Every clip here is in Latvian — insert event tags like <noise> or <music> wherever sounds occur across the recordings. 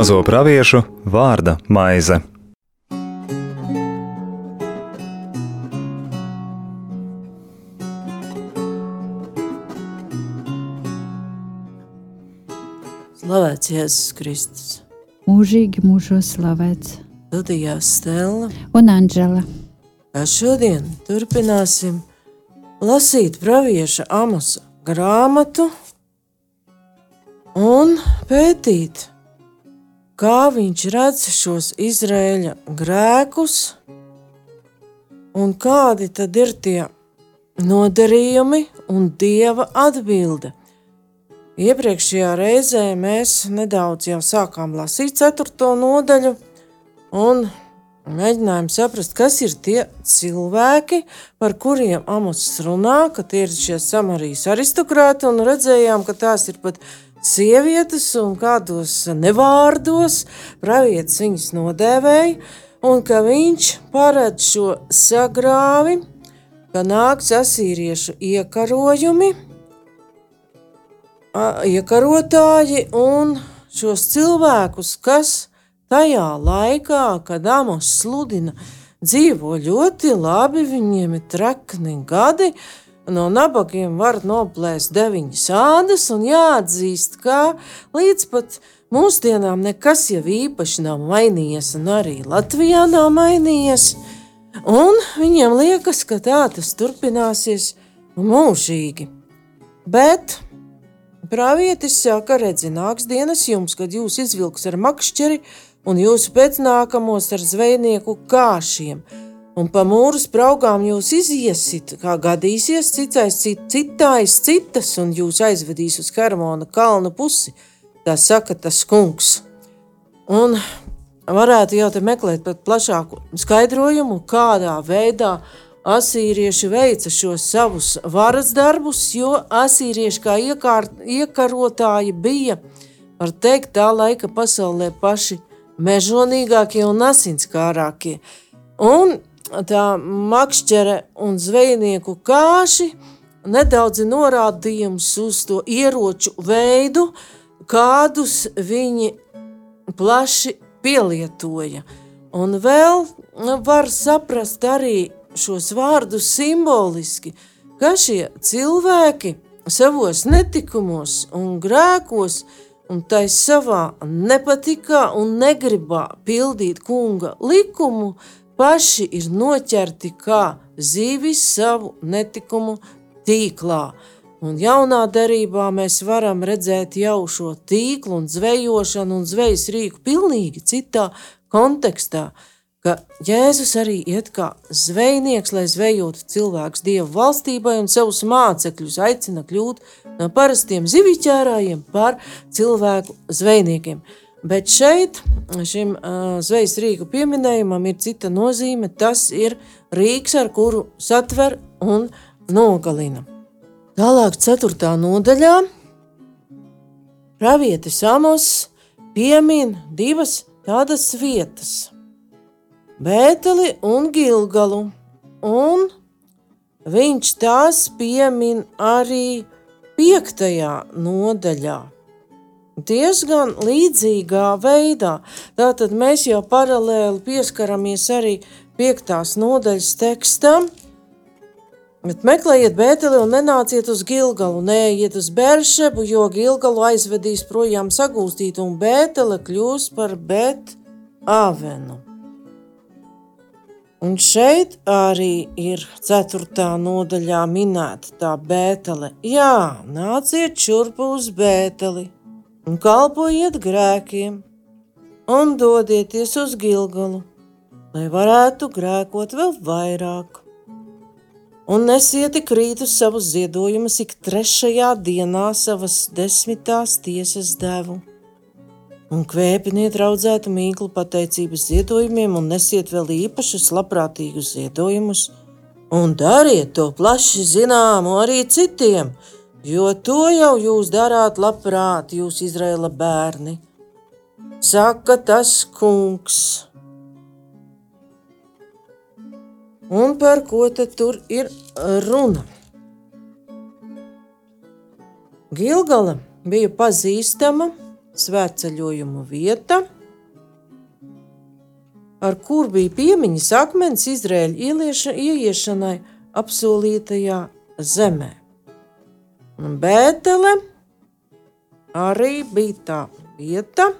mazo praviešu vārda maize. Slavēts Jēzus Kristus. mūžīgi mūžos slavēts. Studijās Stela. Un Anģela, Kā šodien turpināsim lasīt pravieša Amosa grāmatu un pētīt, kā viņš redz šos Izraēļa grēkus un kādi tad ir tie nodarījumi un dieva atbilde. Iepriekšējā reizē mēs nedaudz jau sākām lasīt ceturto nodaļu un mēģinājām saprast, kas ir tie cilvēki, par kuriem Amos runā, ka tie ir šie samarijas aristokrāti, un redzējām, ka tās ir pat sievietes un kādos nevārdos pravietis viņas nodēvēja, un ka viņš paredz šo sagrāvi, ka nāks asīriešu iekarojumi, iekarotāji un šos cilvēkus, kas tajā laikā, kad Amos sludina, dzīvo ļoti labi, viņiem ir trekni gadi, no nabagiem var noplēst deviņas ādas, un jāatzīst, ka līdz pat mūsdienām nekas jau īpaši nav mainījies, un arī Latvijā nav mainījies. Un viņiem liekas, ka tā tas turpināsies mūžīgi. Bet Pravietis saka, redzi, nāks dienas jums, kad jūs izvilks ar makšķeri un jūsu pēcnākamos ar zvejnieku kāšiem. Un pa mūru spraugām jūs iziesit, kā gadīsies, cits cit, citājas citas, un jūs aizvedīs uz Hermona kalnu pusi. Tā saka tas kungs. Un varētu jau te meklēt pat plašāku skaidrojumu, kādā veidā asīrieši veica šos savus varas darbus, jo asīrieši kā iekārt, iekarotāji bija, var teikt, tā laika pasaulē paši mežonīgākie un asinskārākie. Un tā makšķere un zvejnieku kāši nedaudz norādījums uz to ieroču veidu, kādus viņi plaši pielietoja. Un vēl var saprast arī šos vārdus simboliski, ka šie cilvēki savos netikumos un grēkos un tai savā nepatikā un negribā pildīt kunga likumu, paši ir noķerti kā zīvis savu netikumu tīklā. Un jaunā derībā mēs varam redzēt jau šo tīklu un zvejošanu un zvejas rīku pilnīgi citā kontekstā, ka Jēzus arī iet kā zvejnieks, lai zvejotu cilvēkus Dievu valstībai un savus mācekļus aicina kļūt no parastiem ziviķērājiem par cilvēku zvejniekiem. Bet šeit šim uh, zvejas rīku pieminējumam ir cita nozīme. Tas ir rīks, ar kuru satver un nogalina. Tālāk, 4. nodaļā, Pravietis Amos piemin divas tādas vietas - Bēteli un Gilgalu, un viņš tās piemin arī 5. nodaļā. Diezgan līdzīgā veidā. Tātad mēs jau paralēli pieskaramies arī 5. nodaļas tekstam, Bet meklējiet Bēteli un nenāciet uz Gilgalu, neiet uz Beršebu, jo Gilgalu aizvedīs projām sagūstīt, un Bētele kļūs par Bet Avenu. Un šeit arī ir ceturtā nodaļā minēta tā Bētele. Jā, nāciet šurpu uz Bēteli un kalpojiet grēkiem, un dodieties uz Gilgalu, lai varētu grēkot vēl vairāk. Un nesiet krītus savus ziedojumus ik trešajā dienā savas desmitās tiesas devu. Un kvēpiniet raudzētu mīklu pateicības ziedojumiem, un nesiet vēl īpašus labprātīgus ziedojumus, un dariet to plaši zināmu arī citiem, jo to jau jūs darāt labprāt, jūs Izraela bērni. Saka tas kungs. Un par ko tad tur ir runa? Gilgala bija pazīstama svētceļojuma vieta, ar kur bija piemiņas akmens Izraēļa ielieša, ieiešanai apsolītajā zemē. Un Bētele arī bija tā vieta,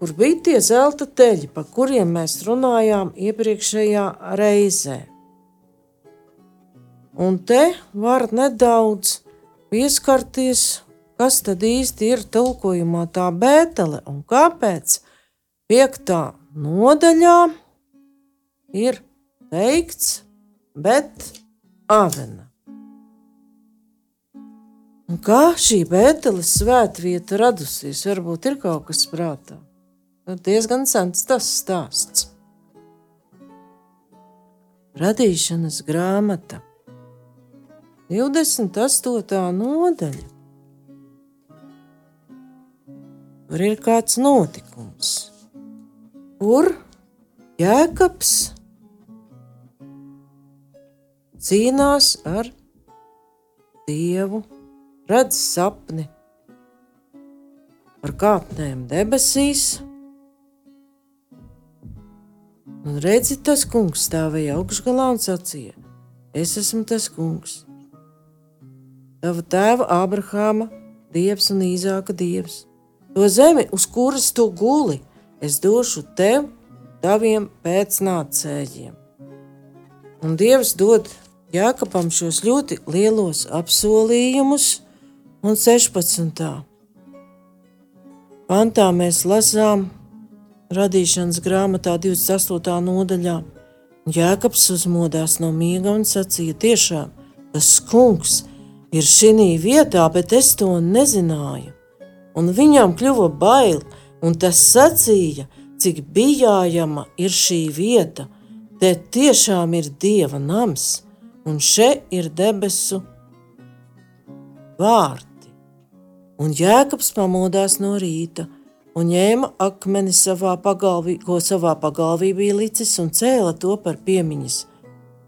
kur bija tie zelta teļi, par kuriem mēs runājām iepriekšējā reizē. Un te var nedaudz pieskarties, kas tad īsti ir tulkojumā tā bētele un kāpēc piektā nodaļā ir teikts, bet avena. Un kā šī bēteles svētvieta radusies, varbūt ir kaut kas prātā. Nu, diezgan sens tas stāsts. Radīšanas grāmata 28. nodaļa. Tur ir kāds notikums, kur Jēkabs cīnās ar Dievu, redz sapni par kāpnēm debesīs. Un redzi, tas kungs stāvēja augšgalā un sacīja: Es esmu tas kungs, tava tēva Abrahāma dievs un Īzāka dievs. To zemi, uz kuras tu guli, es došu tev, taviem pēcnācējiem. Un Dievs dod Jākapam šos ļoti lielos apsolījumus, un 16. pantā mēs lasām radīšanas grāmatā 28. nodaļā. Jēkabs uzmodās no miega un sacīja: Tiešām tas kungs ir šī vietā, bet es to nezināju. Un viņam kļuva bail, un tas sacīja, cik bijājama ir šī vieta. Te tiešām ir dieva nams un šeit ir debesu vārti. Un Jēkabs pamodās no rīta un ņēma akmeni savā pagalvī, ko savā pagalvī bija licis, un cēla to par piemiņas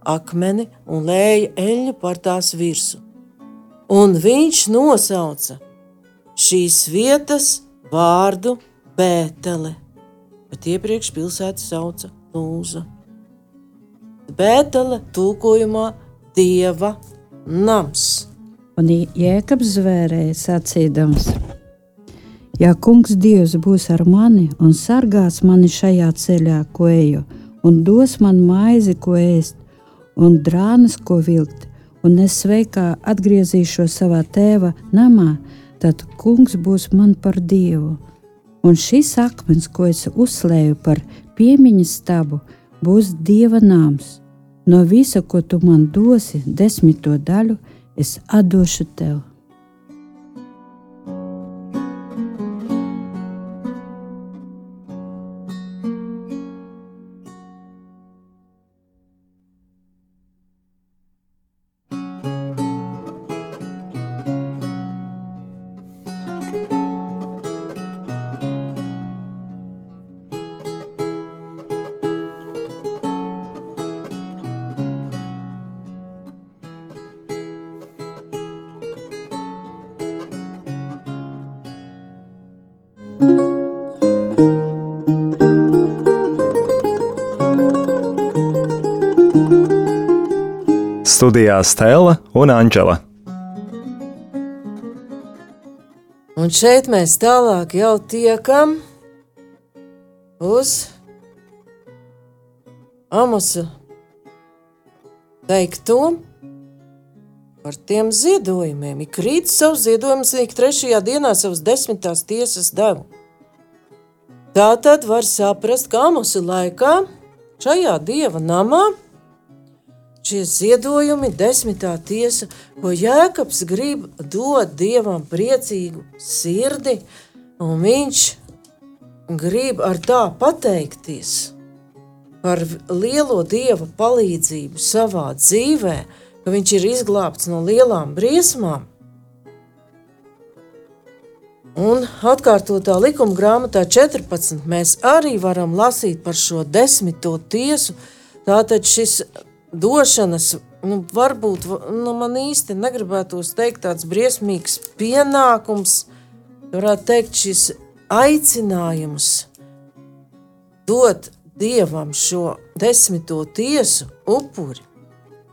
akmeni un lēja eļļu par tās virsmu. Un viņš nosauca šīs vietas vārdu Bētele, bet iepriekš pilsētu sauca Lūza. Bētele tulkojumā dieva nams. Un Jēkabs zvērēja sacīdams: Ja kungs Dievs būs ar mani un sargās mani šajā ceļā, ko eju, un dos man maizi, ko ēst, un drānas, ko vilkt, un es sveikā atgriezīšos savā tēva namā, tad kungs būs man par dievu. Un šis akmens, ko es uzslēju par piemiņas stabu, būs dieva nams No visa, ko tu man dosi, desmito daļu, es atdošu tev. Studijā Stela un Anģela. Un šeit mēs tālāk jau tiekam uz Amosa teikto par tiem ziedojumiem. Ik rīt savus ziedojumus, ik trešajā dienā savas desmitās tiesas devu. Tā tad var saprast, ka Amosa laikā šajā dieva namā šie ziedojumi, desmitā tiesa, ko Jēkabs grib dot dievam priecīgu sirdi, un viņš grib ar tā pateikties par lielo dieva palīdzību savā dzīvē, ka viņš ir izglābts no lielām briesmām. Un atkārtotā likuma grāmatā 14. mēs arī varam lasīt par šo desmito tiesu. Tātad šis došanas, nu, varbūt nu, man īsti negribētos teikt tāds briesmīgs pienākums, varētu teikt, šis aicinājums dot dievam šo desmito tiesu upuri,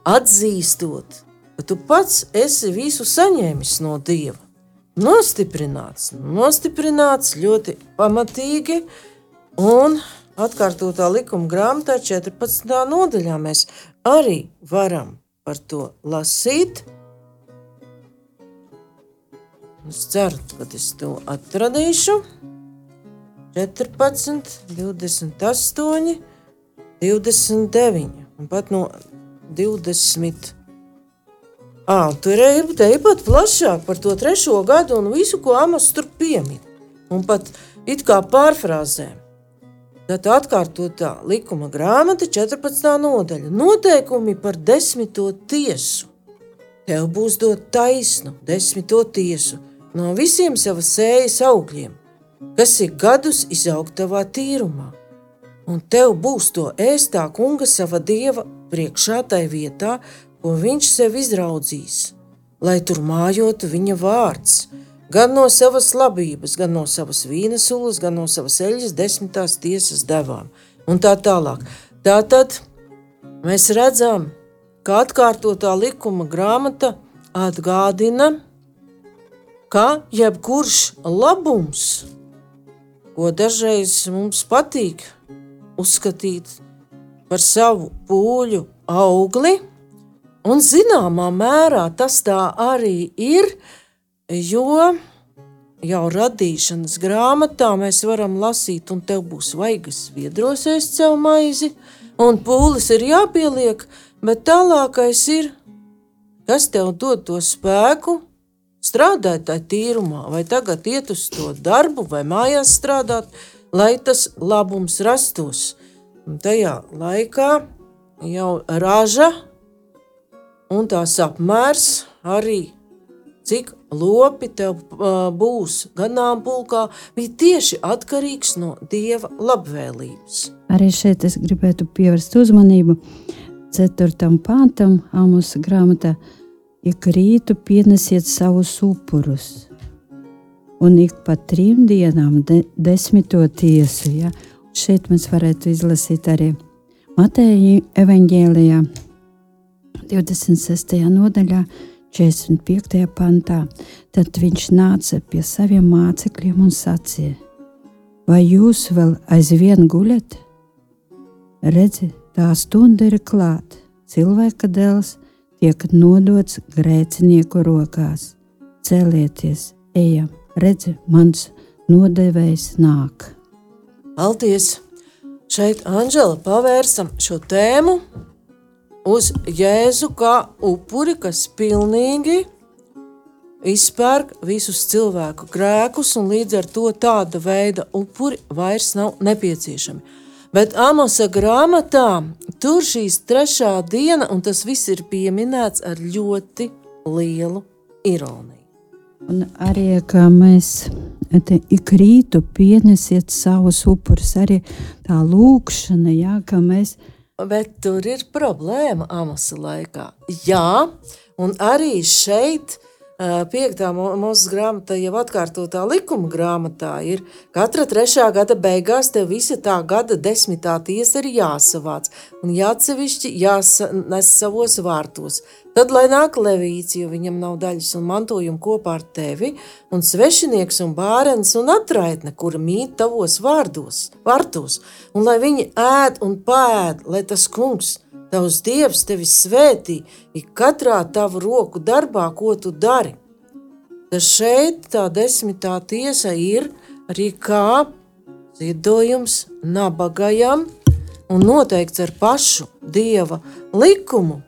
atzīstot, ka tu pats esi visu saņēmis no dieva. Nostiprināts, nostiprināts ļoti pamatīgi, un atkārtotā likuma grāmatā 14. nodaļā mēs arī varam par to lasīt. Es ceru, ka es to atradīšu. 14, 28, 29 un pat no 20. À, tur ir pat plašāk par to trešo gadu un visu, ko Amos tur piemin. Un pat it kā pārfrāzē. Tad atkārtotā likuma grāmata, 14. nodaļa. Noteikumi par desmito tiesu. Tev būs dot taisnu desmito tiesu no visiem savas sējas augļiem kas ik gadus izaug tavā tīrumā, un tev būs to ēstā kunga sava dieva priekšā tai vietā, ko viņš sev izraudzīs, lai tur mājotu viņa vārds, gan no savas labības, gan no savas vīna sulas, gan no savas eļas desmitās tiesas devām, un tā tālāk. Tātad mēs redzam, ka atkārtotā likuma grāmata atgādina, ka jebkurš labums, ko dažreiz mums patīk uzskatīt par savu pūļu augli, un zināmā mērā tas tā arī ir, jo jau radīšanas grāmatā mēs varam lasīt, un tev būs vaigas viedros ēst savu maizi, un pūlis ir jāpieliek, bet tālākais ir, kas tev dod to spēku, strādāt tajā tīrumā, vai tagad iet uz to darbu, vai mājās strādāt, lai tas labums rastos. Un tajā laikā jau raža un tās apmērs arī cik lopi tev būs ganāmpulkā, bija tieši atkarīgs no dieva labvēlības. Arī šeit es gribētu pievērst uzmanību 4. pāntam Āmusa grāmatā ik rītu pienesiet savus upurus, un ik pa trim dienām de, desmito tiesu. Ja? Šeit mēs varētu izlasīt arī Mateja evaņģēlijā, 26. nodaļā, 45. pantā. Tad viņš nāca pie saviem mācekļiem un sacīja: Vai jūs vēl aizvien guļat? Redzi, tā stunda ir klāta, cilvēka dēls tiek nodots grēcinieku rokās. Celieties, ejam, redzi, mans nodevējs nāk. Paldies! Šeit Anģela pavērsam šo tēmu uz Jēzu kā upuri, kas pilnīgi izpērk visus cilvēku grēkus, un līdz ar to tāda veida upuri vairs nav nepieciešami. Bet Amosa grāmatā tur šīs trešā diena, un tas viss ir pieminēts ar ļoti lielu ironiju. Un arī kā mēs te ik rītu pienesiet savus upurus, arī tā lūkšana, jā, ka mēs. Bet tur ir problēma Amosa laikā. Jā, un arī šeit Piektā mūzes grāmata, jau atkārtotā likuma grāmatā, ir katra trešā gada beigās tev visa tā gada desmitā tiesa ir jāsavāc un jāatsevišķi jānes savos vārtos. Tad, lai nāk levīts, jo viņam nav daļas un mantojuma kopā ar tevi, un svešinieks un bērns un atraitne, kura mīt tavos vārdos, vārtos, un lai viņi ēd un pēd, lai tas kungs – Tavs Dievs tevi svētī ik katrā tavu roku darbā, ko tu dari. Tas šeit tā desmitā tiesa ir arī kā ziedojums nabagajam un noteikts ar pašu Dieva likumu.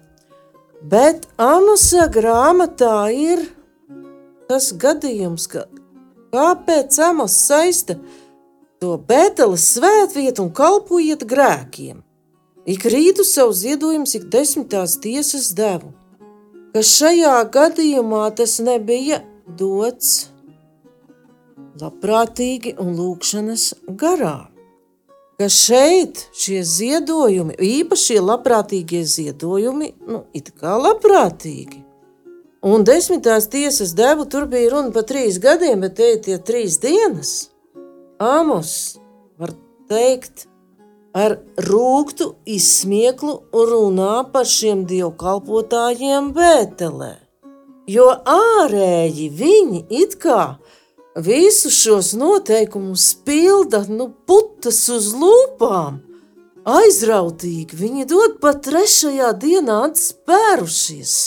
Bet Amusa grāmatā ir tas gadījums, ka kāpēc Amos saista to Bēteles svētvietu un kalpojiet grēkiem. Ik rītu savu ziedojumu, ik desmitās tiesas devu, ka šajā gadījumā tas nebija dots labprātīgi un lūkšanas garā. Ka šeit šie ziedojumi, īpaši labprātīgie ziedojumi, nu, it kā labprātīgi, Un desmitās tiesas devu tur bija runa par trīs gadiem, bet te ir tie trīs dienas. Amos var teikt, ar rūktu izsmieklu runā par šiem dievkalpotājiem Bētelē. Jo ārēji viņi it kā visus šos noteikumus pilda, nu, putas uz lūpām, aizrautīgi. Viņi dod pat trešajā dienā atspērušies.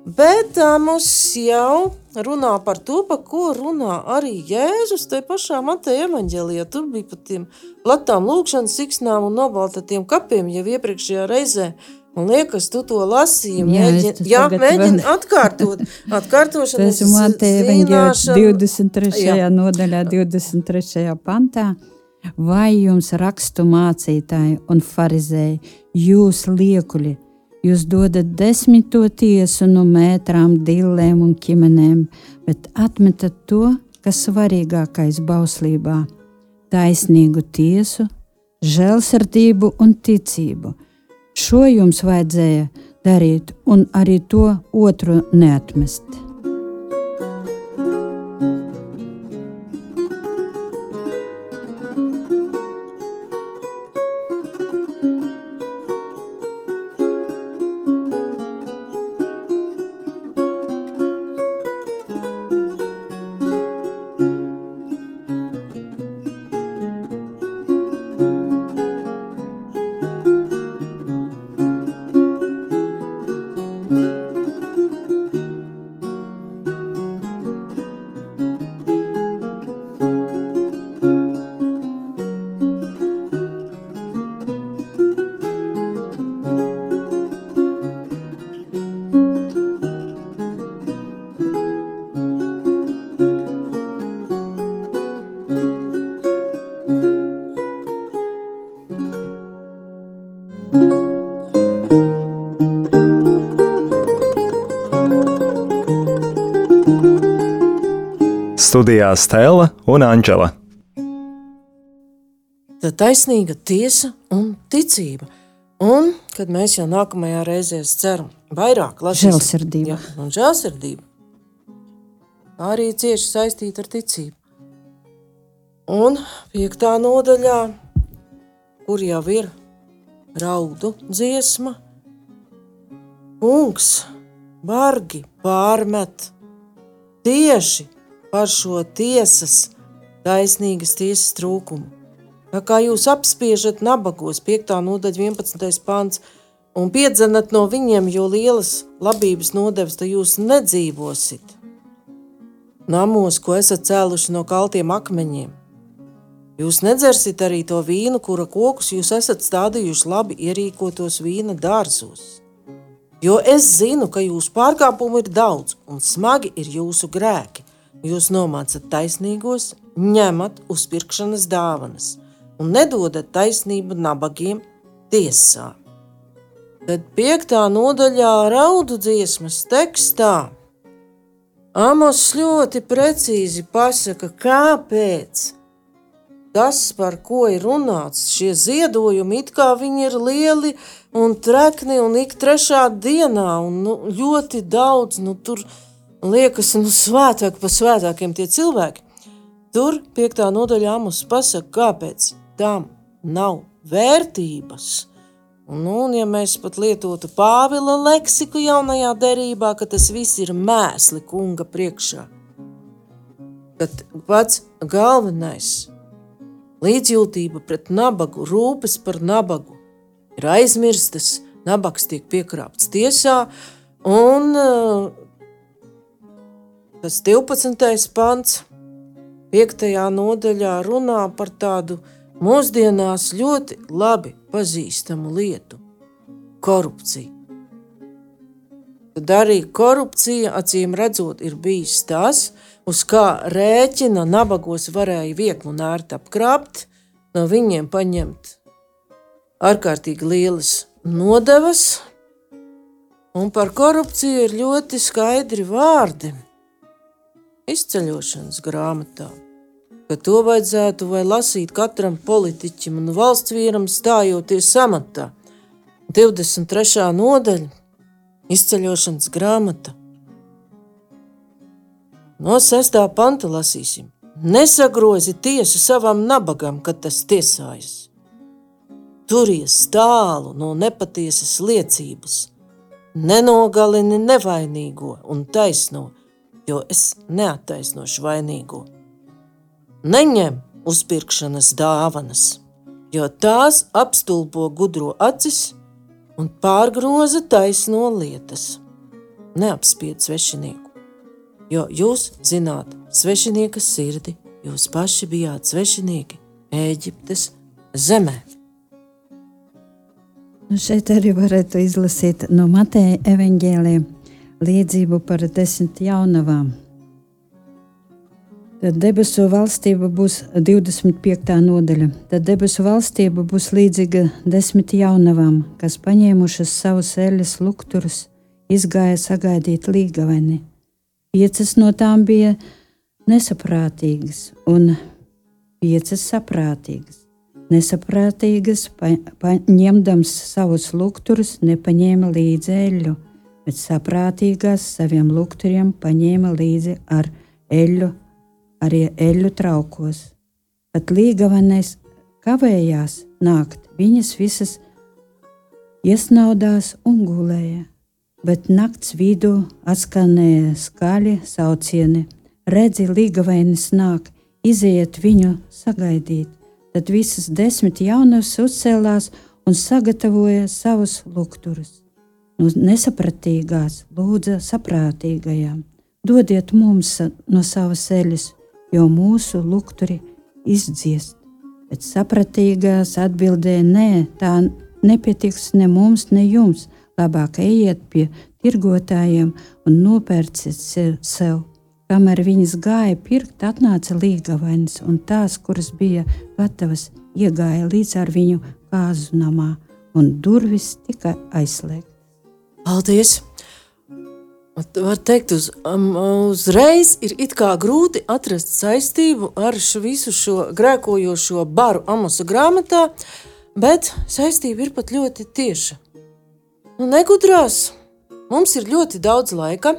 Bet tā mums jau runā par to, par ko runā arī Jēzus. Te pašā Mateja evaņģēlijā tur bija pat tiem platām lūkšanas siksnām un nobaltatiem kapiem jau iepriekšējā reizē. Man liekas, tu to lasīji. Mēģini, jā, mēģini vēl... atkārtot. <laughs> Atkārtošana Tas ir Mateja evaņģēlijā 23. Jā. nodaļā, 23. pantā. Vai jums rakstu mācītāji un farizēji, jūs liekuļi, Jūs dodat desmito tiesu no mētrām, dillēm un ķimenēm, bet atmetat to, kas svarīgākais bauslībā - taisnīgu tiesu, žēlsirdību un ticību. Šo jums vajadzēja darīt, un arī to otru neatmest. Studijā Stela un Anģela. Tā taisnīga tiesa un ticība. Un, kad mēs jau nākamajā reizē ceram, vairāk lasīsim žēlsirdību. Jā, un žēlsirdību. Tā arī cieši saistīta ar ticību. Un piektā nodaļā, kur jau ir raudu dziesma, kungs bargi pārmet tieši par šo tiesas, taisnīgas tiesas trūkumu. Tā kā jūs apspiežat nabagos, 5. nodaļa, 11. pāns, un piedzenat no viņiem, jo lielas labības nodevs, tad jūs nedzīvosit. Namos, ko esat cēluši no kaltiem akmeņiem. Jūs nedzersiet arī to vīnu, kura kokus jūs esat stādījuši labi ierīkotos vīna dārzos. Jo es zinu, ka jūsu pārkāpumu ir daudz un smagi ir jūsu grēki. Jūs nomācat taisnīgos, ņemat uzpirkšanas dāvanas un nedodat taisnību nabagiem tiesā. Tad piektā nodaļā raudu dziesmas tekstā Amos ļoti precīzi pasaka, kāpēc tas, par ko ir runāts, šie ziedojumi, it kā viņi ir lieli un trekni un ik trešā dienā, un nu, ļoti daudz, nu tur ir liekas, nu, svētāk par svētākiem tie cilvēki. Tur piektā nodaļā mums pasaka, kāpēc tam nav vērtības. Un, un ja mēs pat lietotu Pāvila leksiku jaunajā derībā, ka tas viss ir mēsli kunga priekšā, tad pats galvenais līdzjūtība pret nabagu, rūpes par nabagu ir aizmirstas, nabaks tiek piekrāpts tiesā, un Tas 12. pants, 5. nodaļā runā par tādu mūsdienās ļoti labi pazīstamu lietu - korupciju. Tad arī korupcija, acīm redzot, ir bijis tas, uz kā rēķina nabagos varēja viegli un ērti apkrāpt, no viņiem paņemt ārkārtīgi lielas nodevas, un par korupciju ir ļoti skaidri vārdi izceļošanas grāmatā, ka to vajadzētu vai lasīt katram politiķim un valsts vīram stājoties amatā. 23. nodaļa izceļošanas grāmata No sestā panta lasīsim. Nesagrozi tiesu savam nabagam, kad tas tiesājas. Turies tālu no nepatiesas liecības, nenogalini nevainīgo un taisno, jo es neattaisnošu vainīgo. Neņem uzpirkšanas dāvanas, jo tās apstulbo gudro acis un pārgroza taisno lietas. Neapspied svešinieku jo jūs zināt svešinieka sirdi, jūs paši bijāt svešinieki Ēģiptes zemē. Nu šeit arī varētu izlasīt no Mateja evaņģēliem līdzību par desmit jaunavām. Tad debesu valstība būs 25. nodaļa. Tad debesu valstība būs līdzīga desmit jaunavām, kas paņēmušas savus eļļas lukturus, izgāja sagaidīt līgaveni Piecas no tām bija nesaprātīgas, un piecas saprātīgas. Nesaprātīgas, paņemdams savus lukturus, nepaņēma līdzi eļļu, bet saprātīgās saviem lukturiem paņēma līdzi ar eļļu, arī eļļu traukos. Pat līgavanais kavējās nākt, viņas visas iesnaudās un gulēja bet nakts vidū atskanēja skaļi saucieni. Redzi, līgavainis nāk, iziet viņu sagaidīt. Tad visas desmit jaunās uzcēlās un sagatavoja savus lukturus. No nesapratīgās lūdza saprātīgajām: dodiet mums no savas eļas, jo mūsu lukturi izdziest. Bet sapratīgās atbildēja: Nē, tā nepietiks ne mums, ne jums Labāk ejiet pie tirgotājiem un nopērciet sev. Kamēr viņas gāja pirkt, atnāca līgavainis, un tās, kuras bija gatavas, iegāja līdz ar viņu kāzu namā, un durvis tika aizslēgtas. Paldies! Var teikt, uz, um, uzreiz ir grūti atrast saistību ar šo visu šo grēkojošo baru Amosa grāmatā, bet saistība ir pat ļoti tieša. Nu, negudrās. Mums ir ļoti daudz laika.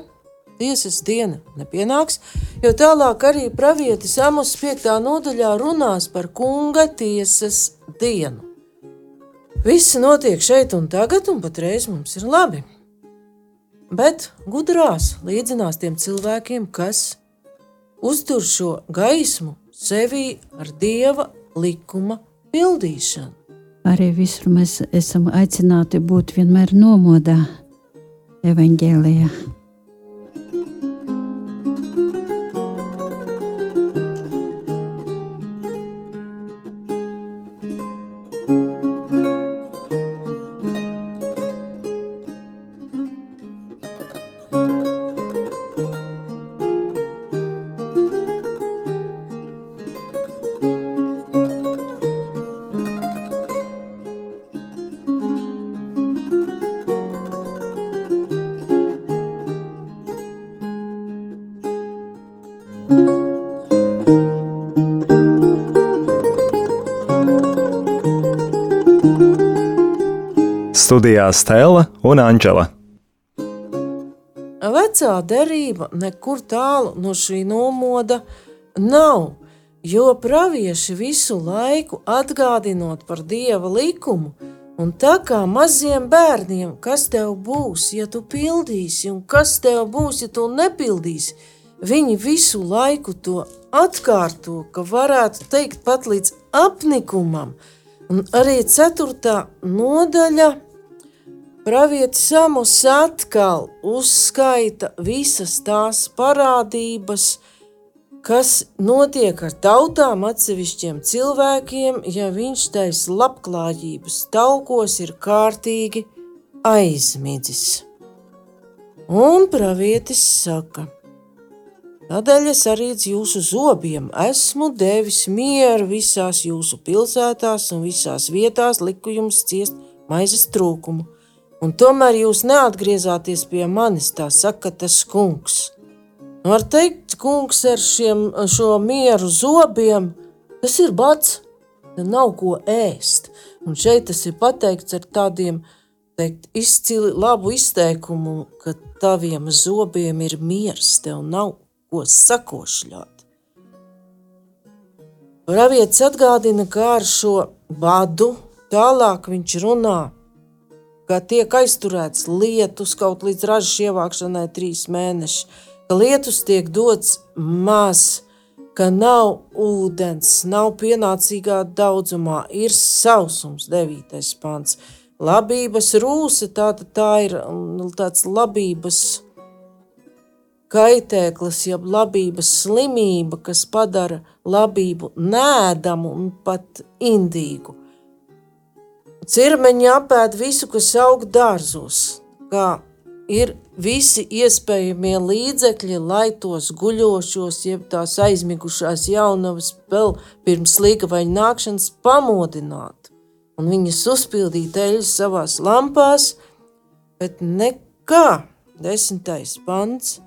Tiesas diena nepienāks, jo tālāk arī pravietis Amos 5. nodaļā runās par kunga tiesas dienu. Viss notiek šeit un tagad, un patreiz mums ir labi. Bet gudrās līdzinās tiem cilvēkiem, kas uztur šo gaismu sevī ar dieva likuma pildīšanu. Arī visur mēs esam aicināti būt vienmēr nomodā evaņģēlijā. Studijā Stela un Anģela. Vecā derība nekur tālu no šī nomoda nav, jo pravieši visu laiku atgādinot par dieva likumu, un tā kā maziem bērniem, kas tev būs, ja tu pildīsi, un kas tev būs, ja tu nepildīsi, viņi visu laiku to atkārto, ka varētu teikt pat līdz apnikumam. Un arī ceturtā nodaļa Pravietis Samus atkal uzskaita visas tās parādības, kas notiek ar tautām, atsevišķiem cilvēkiem, ja viņš tais labklājības taukos ir kārtīgi aizmidzis. Un pravietis saka, tādēļ es arī jūsu zobiem esmu devis mieru visās jūsu pilsētās un visās vietās liku jums ciest maizes trūkumu un tomēr jūs neatgriezāties pie manis, tā saka tas kungs. Var teikt, kungs ar šiem, šo mieru zobiem, tas ir bats, tad nav ko ēst. Un šeit tas ir pateikts ar tādiem teikt, izcili labu izteikumu, ka taviem zobiem ir miers, tev nav ko sakošļāt. Pravietis atgādina, kā ar šo badu tālāk viņš runā, ka tiek aizturēts lietus kaut līdz ražas ievākšanai trīs mēneši, ka lietus tiek dots maz, ka nav ūdens, nav pienācīgā daudzumā, ir sausums, devītais pants. Labības rūsa, tā, tā ir mm, tāds labības kaitēklis, jeb labības slimība, kas padara labību nēdamu un pat indīgu. Cirmeņi apēd visu, kas aug dārzos, kā ir visi iespējamie līdzekļi, lai tos guļošos, jeb tās aizmigušās jaunavas vēl pirms līgavaņa nākšanas pamodinātu, un viņas uzpildīt eļas savās lampās, bet nekā, desmitais pants –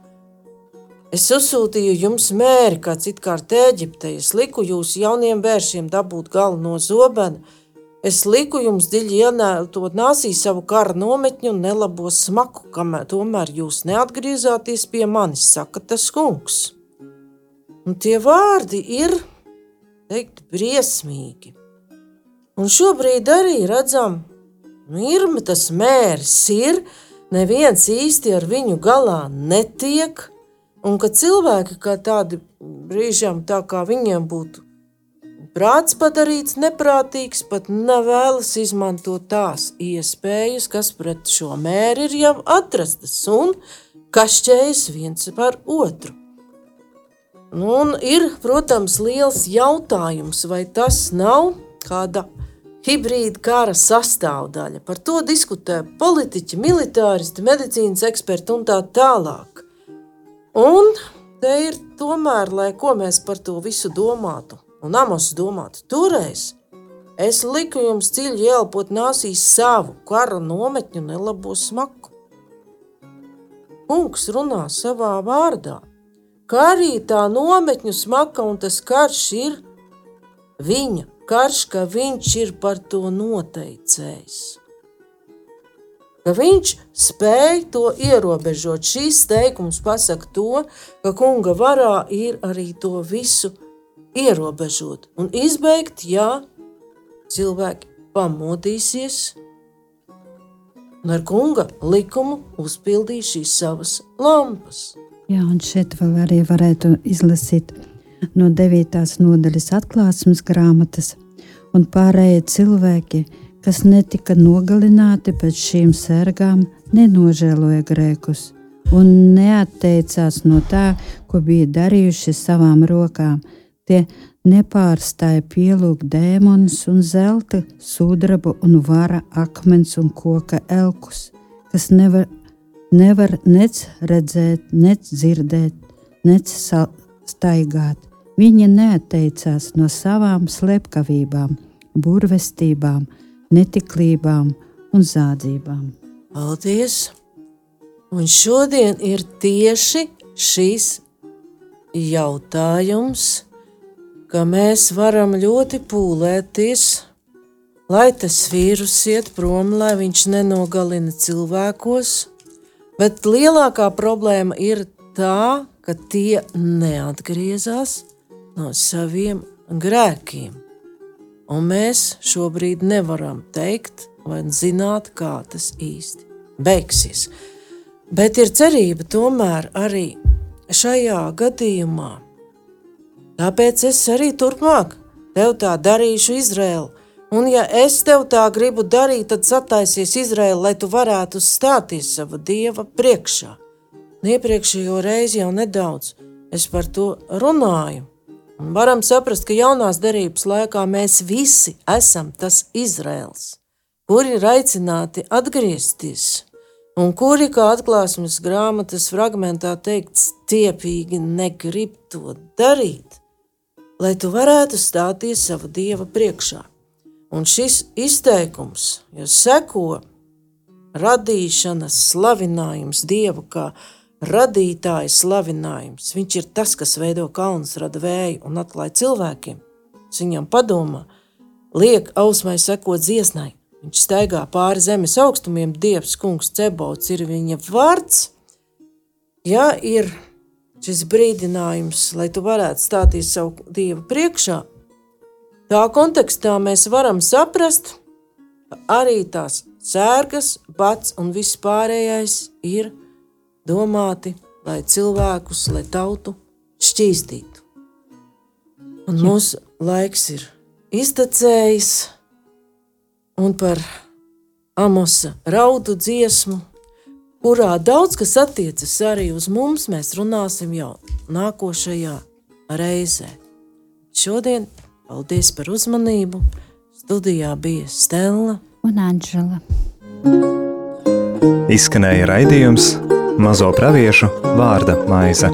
Es uzsūtīju jums mēri, kā citkārt Eģiptē. Es liku jūs jauniem vēršiem dabūt galu no zobena. Es liku jums dziļi ienētot nāsī savu kara nometņu un nelabo smaku, kamēr tomēr jūs neatgriezāties pie manis, saka tas kungs. Un tie vārdi ir, teikt, briesmīgi. Un šobrīd arī redzam, ir tas mērs ir, neviens īsti ar viņu galā netiek, Un ka cilvēki kā tādi brīžām, tā kā viņiem būtu prāts padarīts neprātīgs, pat nevēlas izmantot tās iespējas, kas pret šo mēri ir jau atrastas un kašķējas viens par otru. Nu, un ir, protams, liels jautājums, vai tas nav kāda hibrīda kara sastāvdaļa. Par to diskutē politiķi, militāristi, medicīnas eksperti un tā tālāk. Un te ir tomēr, lai ko mēs par to visu domātu, un Amos domātu toreiz, es liku jums dziļi ielpot nāsīs savu kara nometņu nelabo smaku. Kungs runā savā vārdā, kā arī tā nometņu smaka un tas karš ir viņa karš, ka viņš ir par to noteicējis ka viņš spēj to ierobežot. Šīs teikums pasaka to, ka kunga varā ir arī to visu ierobežot un izbeigt, ja cilvēki pamodīsies un ar kunga likumu uzpildīs šīs savas lampas. Jā, un šeit vēl arī varētu izlasīt no 9. nodaļas atklāsmes grāmatas, un pārējie cilvēki – kas netika nogalināti pēc šīm sērgām, nenožēloja grēkus un neatteicās no tā, ko bija darījuši savām rokām. Tie nepārstāja pielūgt dēmonus un zelta, sudrabu un vara akmens un koka elkus, kas nevar, nevar nec redzēt, nec dzirdēt, nec staigāt. Viņa neatteicās no savām slepkavībām, burvestībām, netiklībām un zādzībām. Paldies! Un šodien ir tieši šis jautājums, ka mēs varam ļoti pūlēties, lai tas vīrus iet prom, lai viņš nenogalina cilvēkos, bet lielākā problēma ir tā, ka tie neatgriezās no saviem grēkiem. Un mēs šobrīd nevaram teikt vai zināt, kā tas īsti beigsies. Bet ir cerība tomēr arī šajā gadījumā. Tāpēc es arī turpmāk tev tā darīšu Izraēlu. Un ja es tev tā gribu darīt, tad sataisies Izraēlu, lai tu varētu stāties sava dieva priekšā. Iepriekšējo reizi jau nedaudz es par to runāju. Un varam saprast, ka jaunās derības laikā mēs visi esam tas Izraels, kuri ir aicināti atgriezties, un kuri, kā atklāsmes grāmatas fragmentā teikts, tiepīgi negrib to darīt, lai tu varētu stāties sava dieva priekšā. Un šis izteikums, jo seko radīšanas slavinājums dievu kā radītāja slavinājums. Viņš ir tas, kas veido kalnus, rada vēju un atklāja cilvēkiem. Es viņam padomā, liek ausmai sekot dziesmai. Viņš staigā pāri zemes augstumiem, Dievs, kungs, cebots ir viņa vārds. Ja ir šis brīdinājums, lai tu varētu stāties savu dievu priekšā, tā kontekstā mēs varam saprast, arī tās sērgas, bats un viss pārējais ir domāti, lai cilvēkus, lai tautu šķīstītu. Un mūsu laiks ir iztecējis, un par Amosa raudu dziesmu, kurā daudz kas attiecas arī uz mums, mēs runāsim jau nākošajā reizē. Šodien paldies par uzmanību. Studijā bija Stela un Anģela. Izskanēja raidījums Mazo praviešu vārda maize.